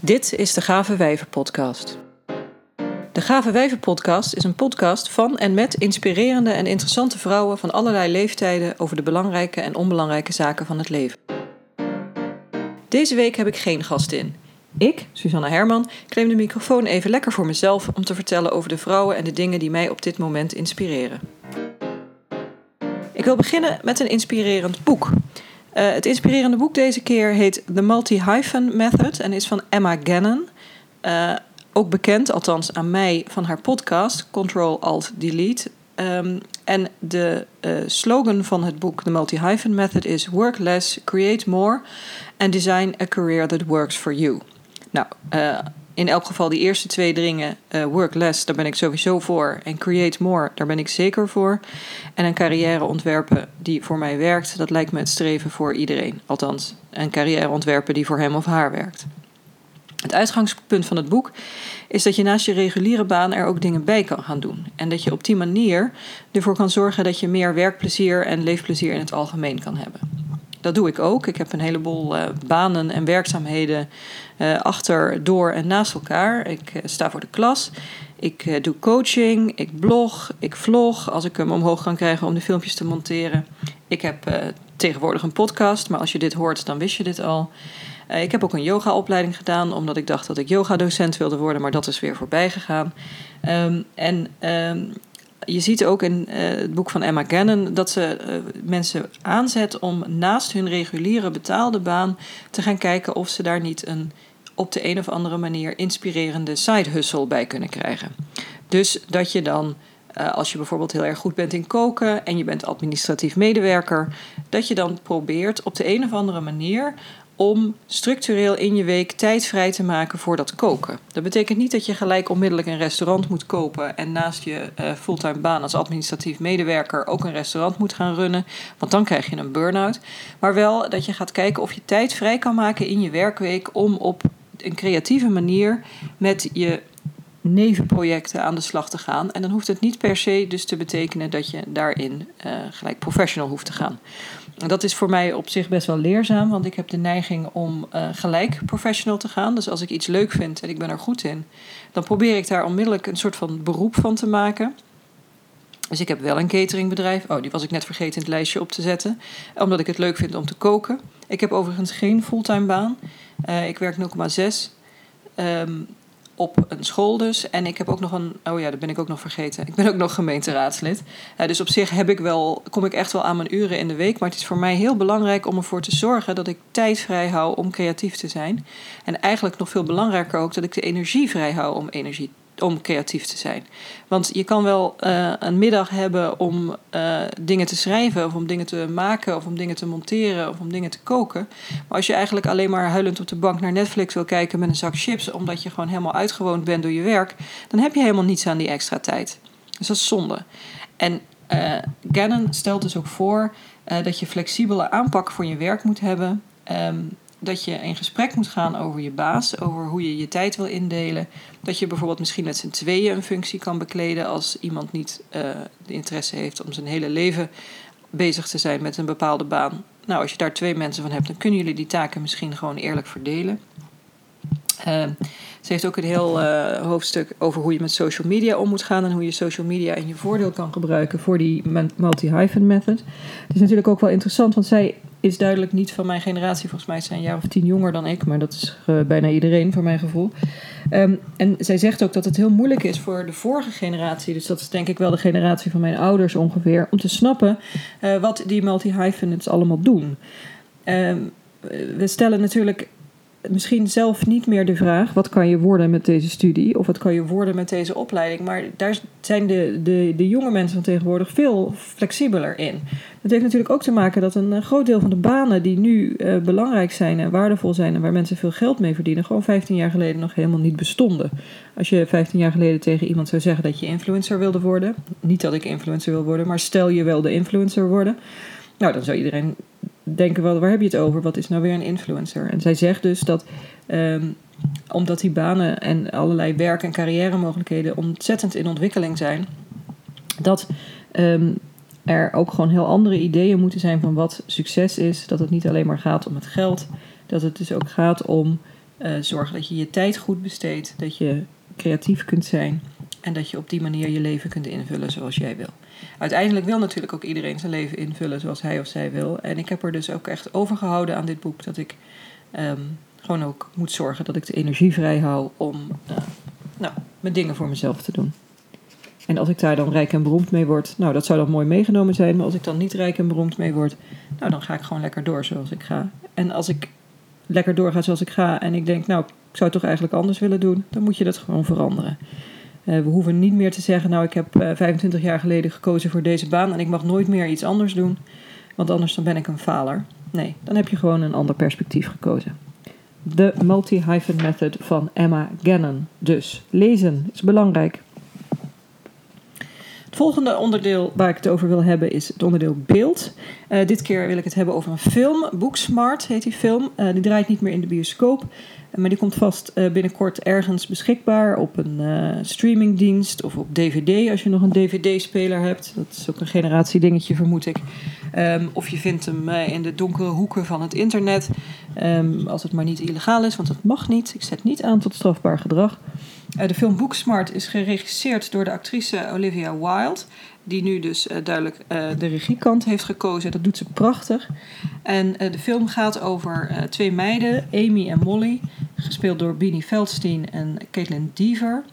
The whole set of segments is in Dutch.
Dit is de Gave Wijven Podcast. De Gave Wijven Podcast is een podcast van en met inspirerende en interessante vrouwen van allerlei leeftijden over de belangrijke en onbelangrijke zaken van het leven. Deze week heb ik geen gast in. Ik, Susanne Herman, claim de microfoon even lekker voor mezelf om te vertellen over de vrouwen en de dingen die mij op dit moment inspireren. Ik wil beginnen met een inspirerend boek. Uh, het inspirerende boek deze keer heet The Multi-Hyphen Method en is van Emma Gannon. Uh, ook bekend, althans aan mij, van haar podcast Control Alt Delete. Um, en de uh, slogan van het boek The Multi-Hyphen Method is Work less, create more and design a career that works for you. Nou, in elk geval die eerste twee dingen, uh, work less, daar ben ik sowieso voor. En create more, daar ben ik zeker voor. En een carrière ontwerpen die voor mij werkt, dat lijkt me het streven voor iedereen. Althans, een carrière ontwerpen die voor hem of haar werkt. Het uitgangspunt van het boek is dat je naast je reguliere baan er ook dingen bij kan gaan doen. En dat je op die manier ervoor kan zorgen dat je meer werkplezier en leefplezier in het algemeen kan hebben. Dat doe ik ook. Ik heb een heleboel uh, banen en werkzaamheden uh, achter, door en naast elkaar. Ik uh, sta voor de klas. Ik doe coaching. Ik blog. Ik vlog. Als ik hem omhoog kan krijgen om de filmpjes te monteren. Ik heb tegenwoordig een podcast. Maar als je dit hoort, dan wist je dit al. ik heb ook een yogaopleiding gedaan. Omdat ik dacht dat ik yogadocent wilde worden. Maar dat is weer voorbij gegaan. Um, en um, je ziet ook in uh, het boek van Emma Gannon dat ze uh, mensen aanzet om naast hun reguliere betaalde baan te gaan kijken of ze daar niet een op de een of andere manier inspirerende side hustle bij kunnen krijgen. Dus dat je dan, uh, als je bijvoorbeeld heel erg goed bent in koken en je bent administratief medewerker, dat je dan probeert op de een of andere manier om structureel in je week tijd vrij te maken voor dat koken. Dat betekent niet dat je gelijk onmiddellijk een restaurant moet kopen en naast je uh, fulltime baan als administratief medewerker ook een restaurant moet gaan runnen, want dan krijg je een burn-out. Maar wel dat je gaat kijken of je tijd vrij kan maken in je werkweek om op een creatieve manier met je nevenprojecten aan de slag te gaan. En dan hoeft het niet per se dus te betekenen dat je daarin uh, gelijk professional hoeft te gaan. Dat is voor mij op zich best wel leerzaam, want ik heb de neiging om uh, gelijk professional te gaan. Dus als ik iets leuk vind en ik ben er goed in, dan probeer ik daar onmiddellijk een soort van beroep van te maken. Dus ik heb wel een cateringbedrijf. Oh, die was ik net vergeten in het lijstje op te zetten. Omdat ik het leuk vind om te koken. Ik heb overigens geen fulltime baan. Uh, ik werk 0,6. Um, op een school dus. En ik heb ook nog een. Oh ja, dat ben ik ook nog vergeten. Ik ben ook nog gemeenteraadslid. Dus op zich heb ik wel, kom ik echt wel aan mijn uren in de week. Maar het is voor mij heel belangrijk om ervoor te zorgen dat ik tijd vrij hou om creatief te zijn. En eigenlijk nog veel belangrijker ook dat ik de energie vrij hou om energie om creatief te zijn. Want je kan wel uh, een middag hebben om uh, dingen te schrijven, of om dingen te maken, of om dingen te monteren, of om dingen te koken. Maar als je eigenlijk alleen maar huilend op de bank naar Netflix wil kijken met een zak chips, omdat je gewoon helemaal uitgewoond bent door je werk, dan heb je helemaal niets aan die extra tijd. Dus dat is zonde. En uh, Gannon stelt dus ook voor dat je flexibele aanpak voor je werk moet hebben. Um, dat je in gesprek moet gaan over je baas, over hoe je je tijd wil indelen. Dat je bijvoorbeeld misschien met z'n tweeën een functie kan bekleden als iemand niet uh, de interesse heeft om zijn hele leven bezig te zijn met een bepaalde baan. Nou, als je daar twee mensen van hebt, dan kunnen jullie die taken misschien gewoon eerlijk verdelen. Uh, ze heeft ook een heel uh, hoofdstuk over hoe je met social media om moet gaan en hoe je social media in je voordeel kan gebruiken voor die multi-hyphen method. Het is natuurlijk ook wel interessant, want zij is duidelijk niet van mijn generatie. Volgens mij zijn een jaar of tien jonger dan ik, maar dat is uh, bijna iedereen voor mijn gevoel. Um, en zij zegt ook dat het heel moeilijk is voor de vorige generatie, dus dat is denk ik wel de generatie van mijn ouders ongeveer, om te snappen uh, wat die multi-hyphenates allemaal doen. Um, we stellen natuurlijk misschien zelf niet meer de vraag: wat kan je worden met deze studie? Of wat kan je worden met deze opleiding? Maar daar zijn de, de, de jonge mensen van tegenwoordig veel flexibeler in. Dat heeft natuurlijk ook te maken dat een groot deel van de banen die nu uh, belangrijk zijn en waardevol zijn en waar mensen veel geld mee verdienen, gewoon 15 jaar geleden nog helemaal niet bestonden. Als je 15 jaar geleden tegen iemand zou zeggen dat je influencer wilde worden, niet dat ik influencer wil worden, maar stel je wel de influencer worden, nou dan zou iedereen denken wel, waar heb je het over? Wat is nou weer een influencer? En zij zegt dus dat um, omdat die banen en allerlei werk- en carrière mogelijkheden ontzettend in ontwikkeling zijn, dat um, er ook gewoon heel andere ideeën moeten zijn van wat succes is. Dat het niet alleen maar gaat om het geld, dat het dus ook gaat om zorgen dat je je tijd goed besteedt, dat je creatief kunt zijn en dat je op die manier je leven kunt invullen zoals jij wil. Uiteindelijk wil natuurlijk ook iedereen zijn leven invullen zoals hij of zij wil. En ik heb er dus ook echt overgehouden aan dit boek dat ik ehm, gewoon ook moet zorgen dat ik de energie vrij hou om uh, nou, mijn dingen voor mezelf te doen. En als ik daar dan rijk en beroemd mee word, nou dat zou dan mooi meegenomen zijn. Maar als ik dan niet rijk en beroemd mee word, nou dan ga ik gewoon lekker door zoals ik ga. En als ik lekker doorga zoals ik ga en ik denk, nou ik zou het toch eigenlijk anders willen doen, dan moet je dat gewoon veranderen. Uh, we hoeven niet meer te zeggen, nou ik heb uh, eh, 25 jaar geleden gekozen voor deze baan en ik mag nooit meer iets anders doen, want anders dan ben ik een faler. Nee, dan heb je gewoon een ander perspectief gekozen. De multi-hyphen method van Emma Gannon. Dus lezen is belangrijk. Volgende onderdeel waar ik het over wil hebben is het onderdeel beeld. Uh, dit keer wil ik het hebben over een film. Booksmart heet die film. Uh, die draait niet meer in de bioscoop. Maar die komt vast binnenkort ergens beschikbaar op een streamingdienst of op DVD als je nog een DVD-speler hebt. Dat is ook een generatie dingetje, vermoed ik. Um, of je vindt hem in de donkere hoeken van het internet. Um, als het maar niet illegaal is, want dat mag niet. Ik zet niet aan tot strafbaar gedrag. Uh, de film Booksmart is geregisseerd door de actrice Olivia Wilde. Die nu dus uh, duidelijk uh, de regiekant heeft gekozen. Dat doet ze prachtig. En de film gaat over twee meiden, Amy en Molly. Gespeeld door Beanie Feldstein en Caitlin Deaver.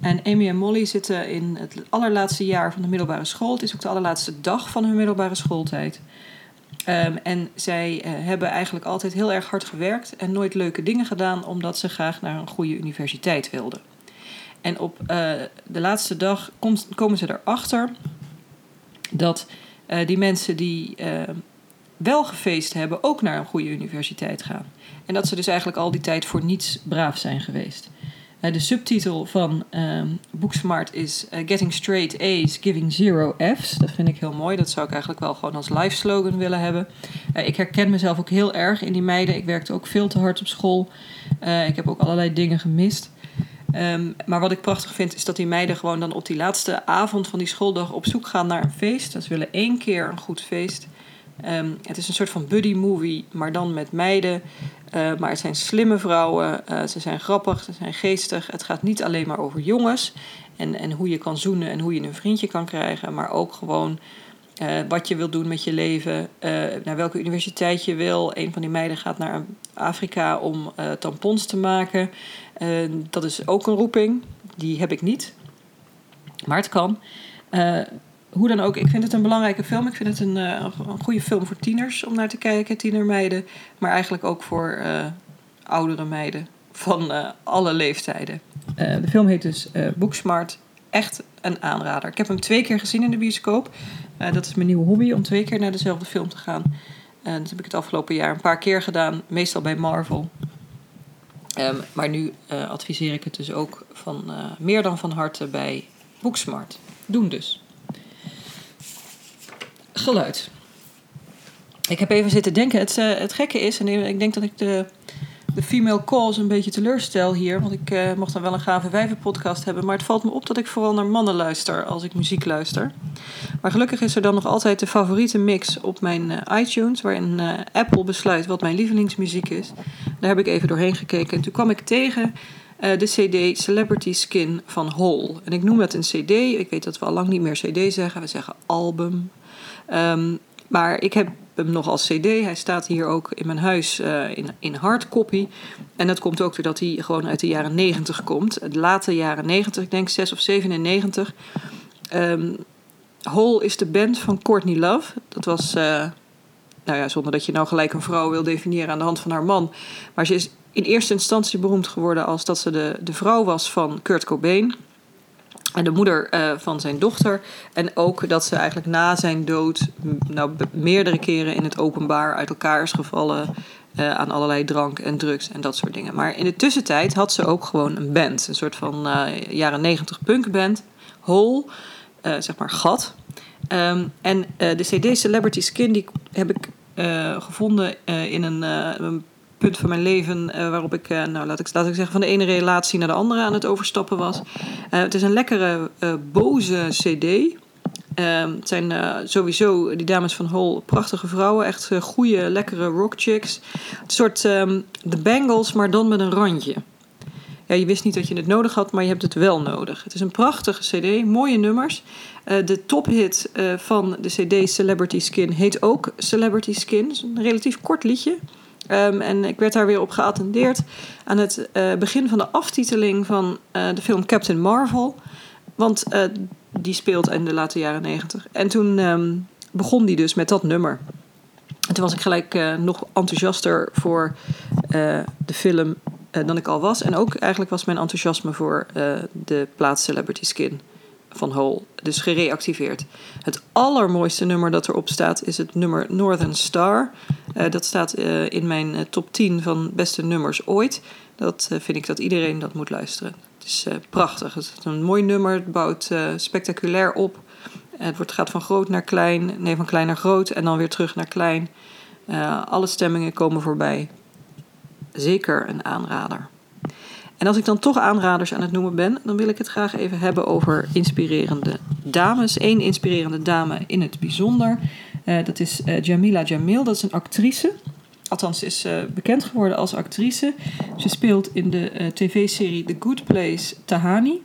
En Amy en Molly zitten in het allerlaatste jaar van de middelbare school. Het is ook de allerlaatste dag van hun middelbare schooltijd. Um, en zij hebben eigenlijk altijd heel erg hard gewerkt en nooit leuke dingen gedaan, omdat ze graag naar een goede universiteit wilden. En op uh, de laatste dag kom, komen ze erachter dat uh, die mensen die wel gefeest hebben, ook naar een goede universiteit gaan. En dat ze dus eigenlijk al die tijd voor niets braaf zijn geweest. De subtitel van uh, Booksmart is Getting Straight A's, Giving Zero F's. Dat vind ik heel mooi. Dat zou ik eigenlijk wel gewoon als live slogan willen hebben. ik herken mezelf ook heel erg in die meiden. Ik werkte ook veel te hard op school. ik heb ook allerlei dingen gemist. Um, maar wat ik prachtig vind is dat die meiden gewoon dan op die laatste avond van die schooldag op zoek gaan naar een feest. Dat ze willen één keer een goed feest. Um, het is een soort van buddy movie, maar dan met meiden. Uh, maar het zijn slimme vrouwen, uh, ze zijn grappig, ze zijn geestig. Het gaat niet alleen maar over jongens en, en hoe je kan zoenen en hoe je een vriendje kan krijgen, maar ook gewoon uh, wat je wilt doen met je leven, naar welke universiteit je wil. Een van die meiden gaat naar Afrika om tampons te maken. dat is ook een roeping, die heb ik niet, maar het kan hoe dan ook, ik vind het een belangrijke film. Ik vind het een, een goede film voor tieners om naar te kijken, tienermeiden. Maar eigenlijk ook voor oudere meiden van alle leeftijden. de film heet dus Booksmart. Echt een aanrader. Ik heb hem twee keer gezien in de bioscoop. dat is mijn nieuwe hobby, om twee keer naar dezelfde film te gaan. En dat heb ik het afgelopen jaar een paar keer gedaan. Meestal bij Marvel. Um, maar nu adviseer ik het dus ook van meer dan van harte bij Booksmart. Doen dus geluid. Ik heb even zitten denken. Het, het gekke is, en ik denk dat ik de, de female calls een beetje teleurstel hier. Want ik uh, mocht dan wel een gave wijven podcast hebben. Maar het valt me op dat ik vooral naar mannen luister als ik muziek luister. Maar gelukkig is er dan nog altijd de favoriete mix op mijn uh, iTunes. Waarin Apple besluit wat mijn lievelingsmuziek is. Daar heb ik even doorheen gekeken. En toen kwam ik tegen de CD Celebrity Skin van Hole. En ik noem het een CD. Ik weet dat we al lang niet meer CD zeggen. We zeggen album, Um, maar ik heb hem nog als CD. Hij staat hier ook in mijn huis uh, in, in hardcopy. En dat komt ook doordat hij gewoon uit de jaren 90 komt. De late jaren 90, ik denk 6 of 97. Um, Hole is de band van Courtney Love. Dat was, uh, nou ja, zonder dat je nou gelijk een vrouw wil definiëren aan de hand van haar man. Maar ze is in eerste instantie beroemd geworden als dat ze de, de vrouw was van Kurt Cobain. En de moeder uh, van zijn dochter. En ook dat ze eigenlijk na zijn dood nou, meerdere keren in het openbaar uit elkaar is gevallen. Uh, aan allerlei drank en drugs en dat soort dingen. Maar in de tussentijd had ze ook gewoon een band. Een soort van uh, jaren negentig punkband. Hole, zeg maar gat. Um, en de CD Celebrity Skin die heb ik gevonden in een, een punt van mijn leven uh, waarop ik, uh, nou laat ik, zeggen, van de ene relatie naar de andere aan het overstappen was. Uh, het is een lekkere, boze CD. Ehm, het zijn eh, sowieso die dames van Hol prachtige vrouwen. Echt goede, lekkere rock chicks. Een soort ehm, de Bangles, maar dan met een randje. Ja, je wist niet dat je het nodig had, maar je hebt het wel nodig. Het is een prachtige cd, mooie nummers. De tophit van de cd Celebrity Skin heet ook Celebrity Skin. Het is een relatief kort liedje. Um, en ik werd daar weer op geattendeerd aan het begin van de aftiteling van de film Captain Marvel. Want die speelt in de late jaren negentig. En toen um, begon die dus met dat nummer. En toen was ik gelijk nog enthousiaster voor de film dan ik al was. En ook eigenlijk was mijn enthousiasme voor de plaats Celebrity Skin van Hole dus gereactiveerd. Het allermooiste nummer dat erop staat is het nummer Northern Star. dat staat in mijn top 10 van beste nummers ooit. Dat vind ik dat iedereen dat moet luisteren. Het is prachtig. Het is een mooi nummer. Het bouwt spectaculair op. Het wordt, gaat van groot naar klein. Nee, van klein naar groot. En dan weer terug naar klein. Alle stemmingen komen voorbij. Zeker een aanrader. En als ik dan toch aanraders aan het noemen ben, dan wil ik het graag even hebben over inspirerende dames. Eén inspirerende dame in het bijzonder. dat is Jamila Jamil. Dat is een actrice althans is uh, bekend geworden als actrice. Ze speelt in de tv-serie The Good Place Tahani.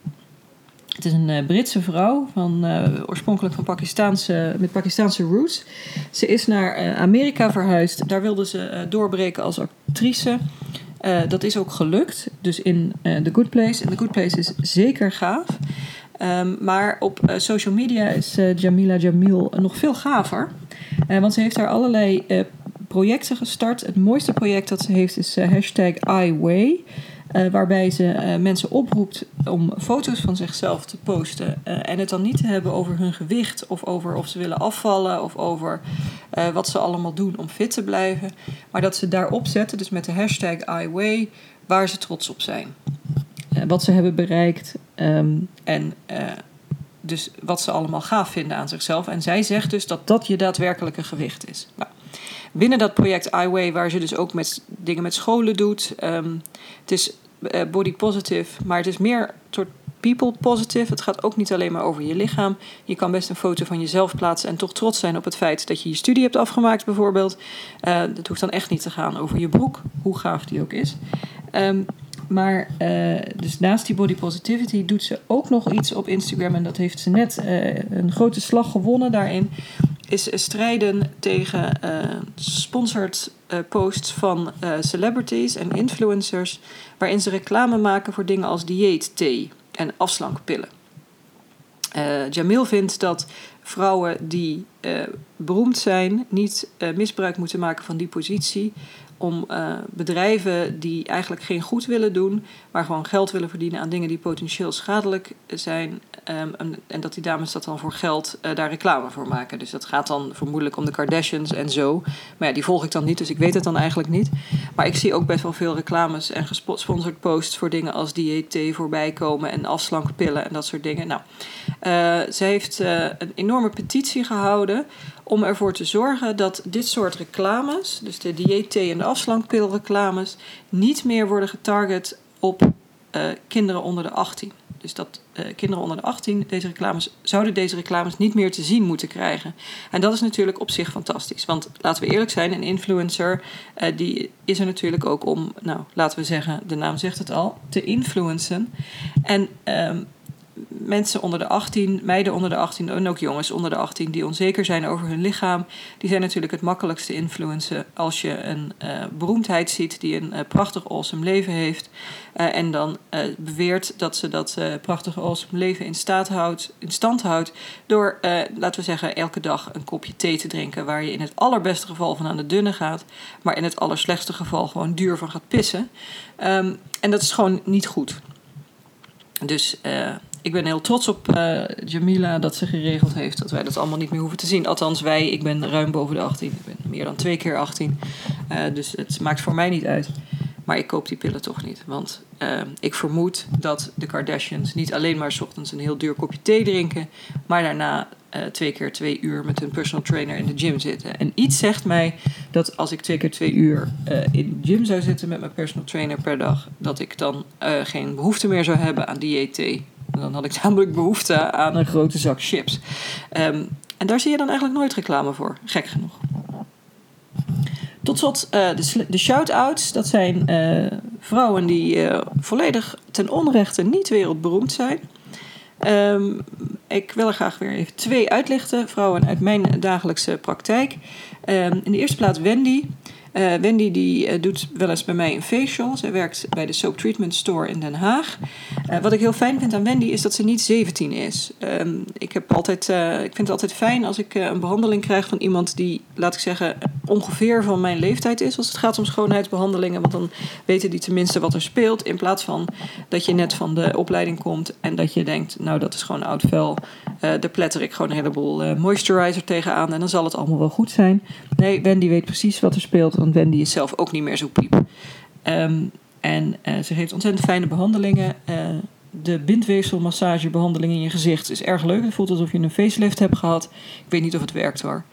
Het is een Britse vrouw, van, oorspronkelijk van Pakistaanse, met Pakistaanse roots. Ze is naar Amerika verhuisd. Daar wilde ze doorbreken als actrice. Dat is ook gelukt. Dus in The Good Place. En The Good Place is zeker gaaf. Um, maar op social media is Jamila Jamil nog veel gaver. want ze heeft daar allerlei projecten gestart. Het mooiste project dat ze heeft is hashtag iWay. Uh, waarbij ze uh, mensen oproept om foto's van zichzelf te posten. en het dan niet te hebben over hun gewicht of over of ze willen afvallen of over wat ze allemaal doen om fit te blijven. Maar dat ze daarop zetten, dus met de hashtag iWay, waar ze trots op zijn. wat ze hebben bereikt um, en dus wat ze allemaal gaaf vinden aan zichzelf. En zij zegt dus dat dat je daadwerkelijke gewicht is. Nou, binnen dat project iWay, waar ze dus ook met dingen met scholen doet. Um, het is uh, body positive, maar het is meer soort people positive. Het gaat ook niet alleen maar over je lichaam. Je kan best een foto van jezelf plaatsen en toch trots zijn op het feit dat je je studie hebt afgemaakt, bijvoorbeeld. Uh, dat hoeft dan echt niet te gaan over je broek, hoe gaaf die ook is. Um, maar uh, dus naast die body positivity doet ze ook nog iets op Instagram. En dat heeft ze net een grote slag gewonnen daarin is strijden tegen uh, sponsored uh, posts van uh, celebrities en influencers, waarin ze reclame maken voor dingen als dieetthee en afslankpillen. Jamil vindt dat vrouwen die beroemd zijn niet misbruik moeten maken van die positie om bedrijven die eigenlijk geen goed willen doen, maar gewoon geld willen verdienen aan dingen die potentieel schadelijk zijn. Um, en, dat die dames dat dan voor geld uh, daar reclame voor maken. Dus dat gaat dan vermoedelijk om de Kardashians en zo. Maar ja, die volg ik dan niet, dus ik weet het dan eigenlijk niet. Maar ik zie ook best wel veel reclames en gesponsord posts voor dingen als dieet voorbij komen en afslankpillen en dat soort dingen. Nou, uh, ze heeft een enorme petitie gehouden om ervoor te zorgen dat dit soort reclames, dus de dieet en de afslankpilreclames, niet meer worden getarget op kinderen onder de 18. Dus dat uh, kinderen onder de 18 deze reclames, zouden deze reclames niet meer te zien moeten krijgen. En dat is natuurlijk op zich fantastisch. Want laten we eerlijk zijn, een influencer uh, die is er natuurlijk ook om, nou laten we zeggen, de naam zegt het al, te influencen. En um, mensen onder de 18, meiden onder de 18 en ook jongens onder de 18 die onzeker zijn over hun lichaam, die zijn natuurlijk het makkelijkste influencen als je een uh, beroemdheid ziet die een uh, prachtig awesome leven heeft uh, en dan beweert dat ze dat prachtige awesome leven in, staat houdt, in stand houdt door, laten we zeggen, elke dag een kopje thee te drinken waar je in het allerbeste geval van aan de dunne gaat, maar in het allerslechtste geval gewoon duur van gaat pissen. Um, en dat is gewoon niet goed. Dus ik ben heel trots op uh, Jamila dat ze geregeld heeft dat wij dat allemaal niet meer hoeven te zien. Althans, wij, ik ben ruim boven de 18. Ik ben meer dan twee keer 18. Uh, eh, dus het maakt voor mij niet uit. Maar ik koop die pillen toch niet. Want uh, ik vermoed dat de Kardashians niet alleen maar s ochtends een heel duur kopje thee drinken. Maar daarna twee keer twee uur met hun personal trainer in de gym zitten. En iets zegt mij dat als ik twee keer twee uur in de gym zou zitten met mijn personal trainer per dag. Dat ik dan geen behoefte meer zou hebben aan dieet Dan had ik namelijk behoefte aan een grote zak chips. Ehm, en daar zie je dan eigenlijk nooit reclame voor, gek genoeg. Tot slot uh, de, de shout-outs. Dat zijn uh, vrouwen die uh, volledig ten onrechte niet wereldberoemd zijn. Um, ik wil er graag weer even twee uitlichten. Vrouwen uit mijn dagelijkse praktijk. Um, in de eerste plaats Wendy. Uh, Wendy die uh, doet wel eens bij mij een facial. Zij werkt bij de Soap Treatment Store in Den Haag. Uh, wat ik heel fijn vind aan Wendy is dat ze niet 17 is. Um, ik, heb altijd, ik vind het altijd fijn als ik een behandeling krijg van iemand die, laat ik zeggen, ongeveer van mijn leeftijd is. Als het gaat om schoonheidsbehandelingen. Want dan weten die tenminste wat er speelt. In plaats van dat je net van de opleiding komt en dat je denkt, nou dat is gewoon oud vel. daar pletter ik gewoon een heleboel moisturizer tegenaan en dan zal het allemaal wel goed zijn. Nee, Wendy weet precies wat er speelt want Wendy is zelf ook niet meer zo piep. Um, en uh, ze geeft ontzettend fijne behandelingen. Uh, de bindweefselmassagebehandeling in je gezicht is erg leuk. Het voelt alsof je een facelift hebt gehad. Ik weet niet of het werkt hoor.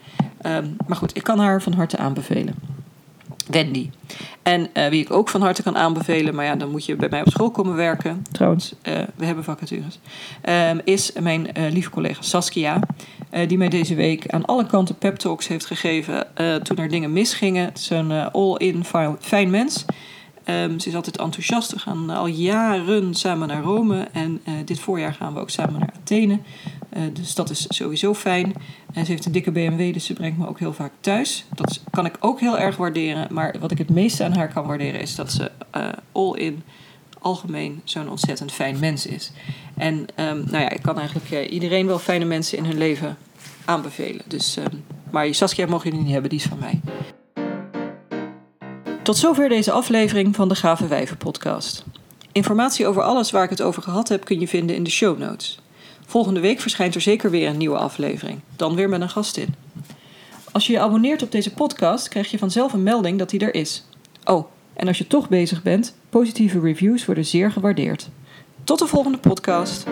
Um, maar goed, ik kan haar van harte aanbevelen. Wendy. En uh, wie ik ook van harte kan aanbevelen, maar ja, dan moet je bij mij op school komen werken. Trouwens, uh, we hebben vacatures. Uh, is mijn lieve collega Saskia. Die mij deze week aan alle kanten pep talks heeft gegeven toen er dingen misgingen. Het is een all-in fijn mens. Um, ze is altijd enthousiast. We gaan al jaren samen naar Rome. En dit voorjaar gaan we ook samen naar Athene. Dus dat is sowieso fijn. En ze heeft een dikke BMW, dus ze brengt me ook heel vaak thuis. Dat kan ik ook heel erg waarderen. Maar wat ik het meeste aan haar kan waarderen is dat ze uh, all in algemeen zo'n ontzettend fijn mens is. En um, nou ja, ik kan eigenlijk uh, iedereen wel fijne mensen in hun leven aanbevelen. Dus, um, maar Saskia mogen jullie niet hebben, die is van mij. Tot zover deze aflevering van de Gave Wijven podcast. Informatie over alles waar ik het over gehad heb kun je vinden in de show notes. Volgende week verschijnt er zeker weer een nieuwe aflevering, dan weer met een gastin. Als je je abonneert op deze podcast, krijg je vanzelf een melding dat die er is. Oh, en als je toch bezig bent, positieve reviews worden zeer gewaardeerd. Tot de volgende podcast.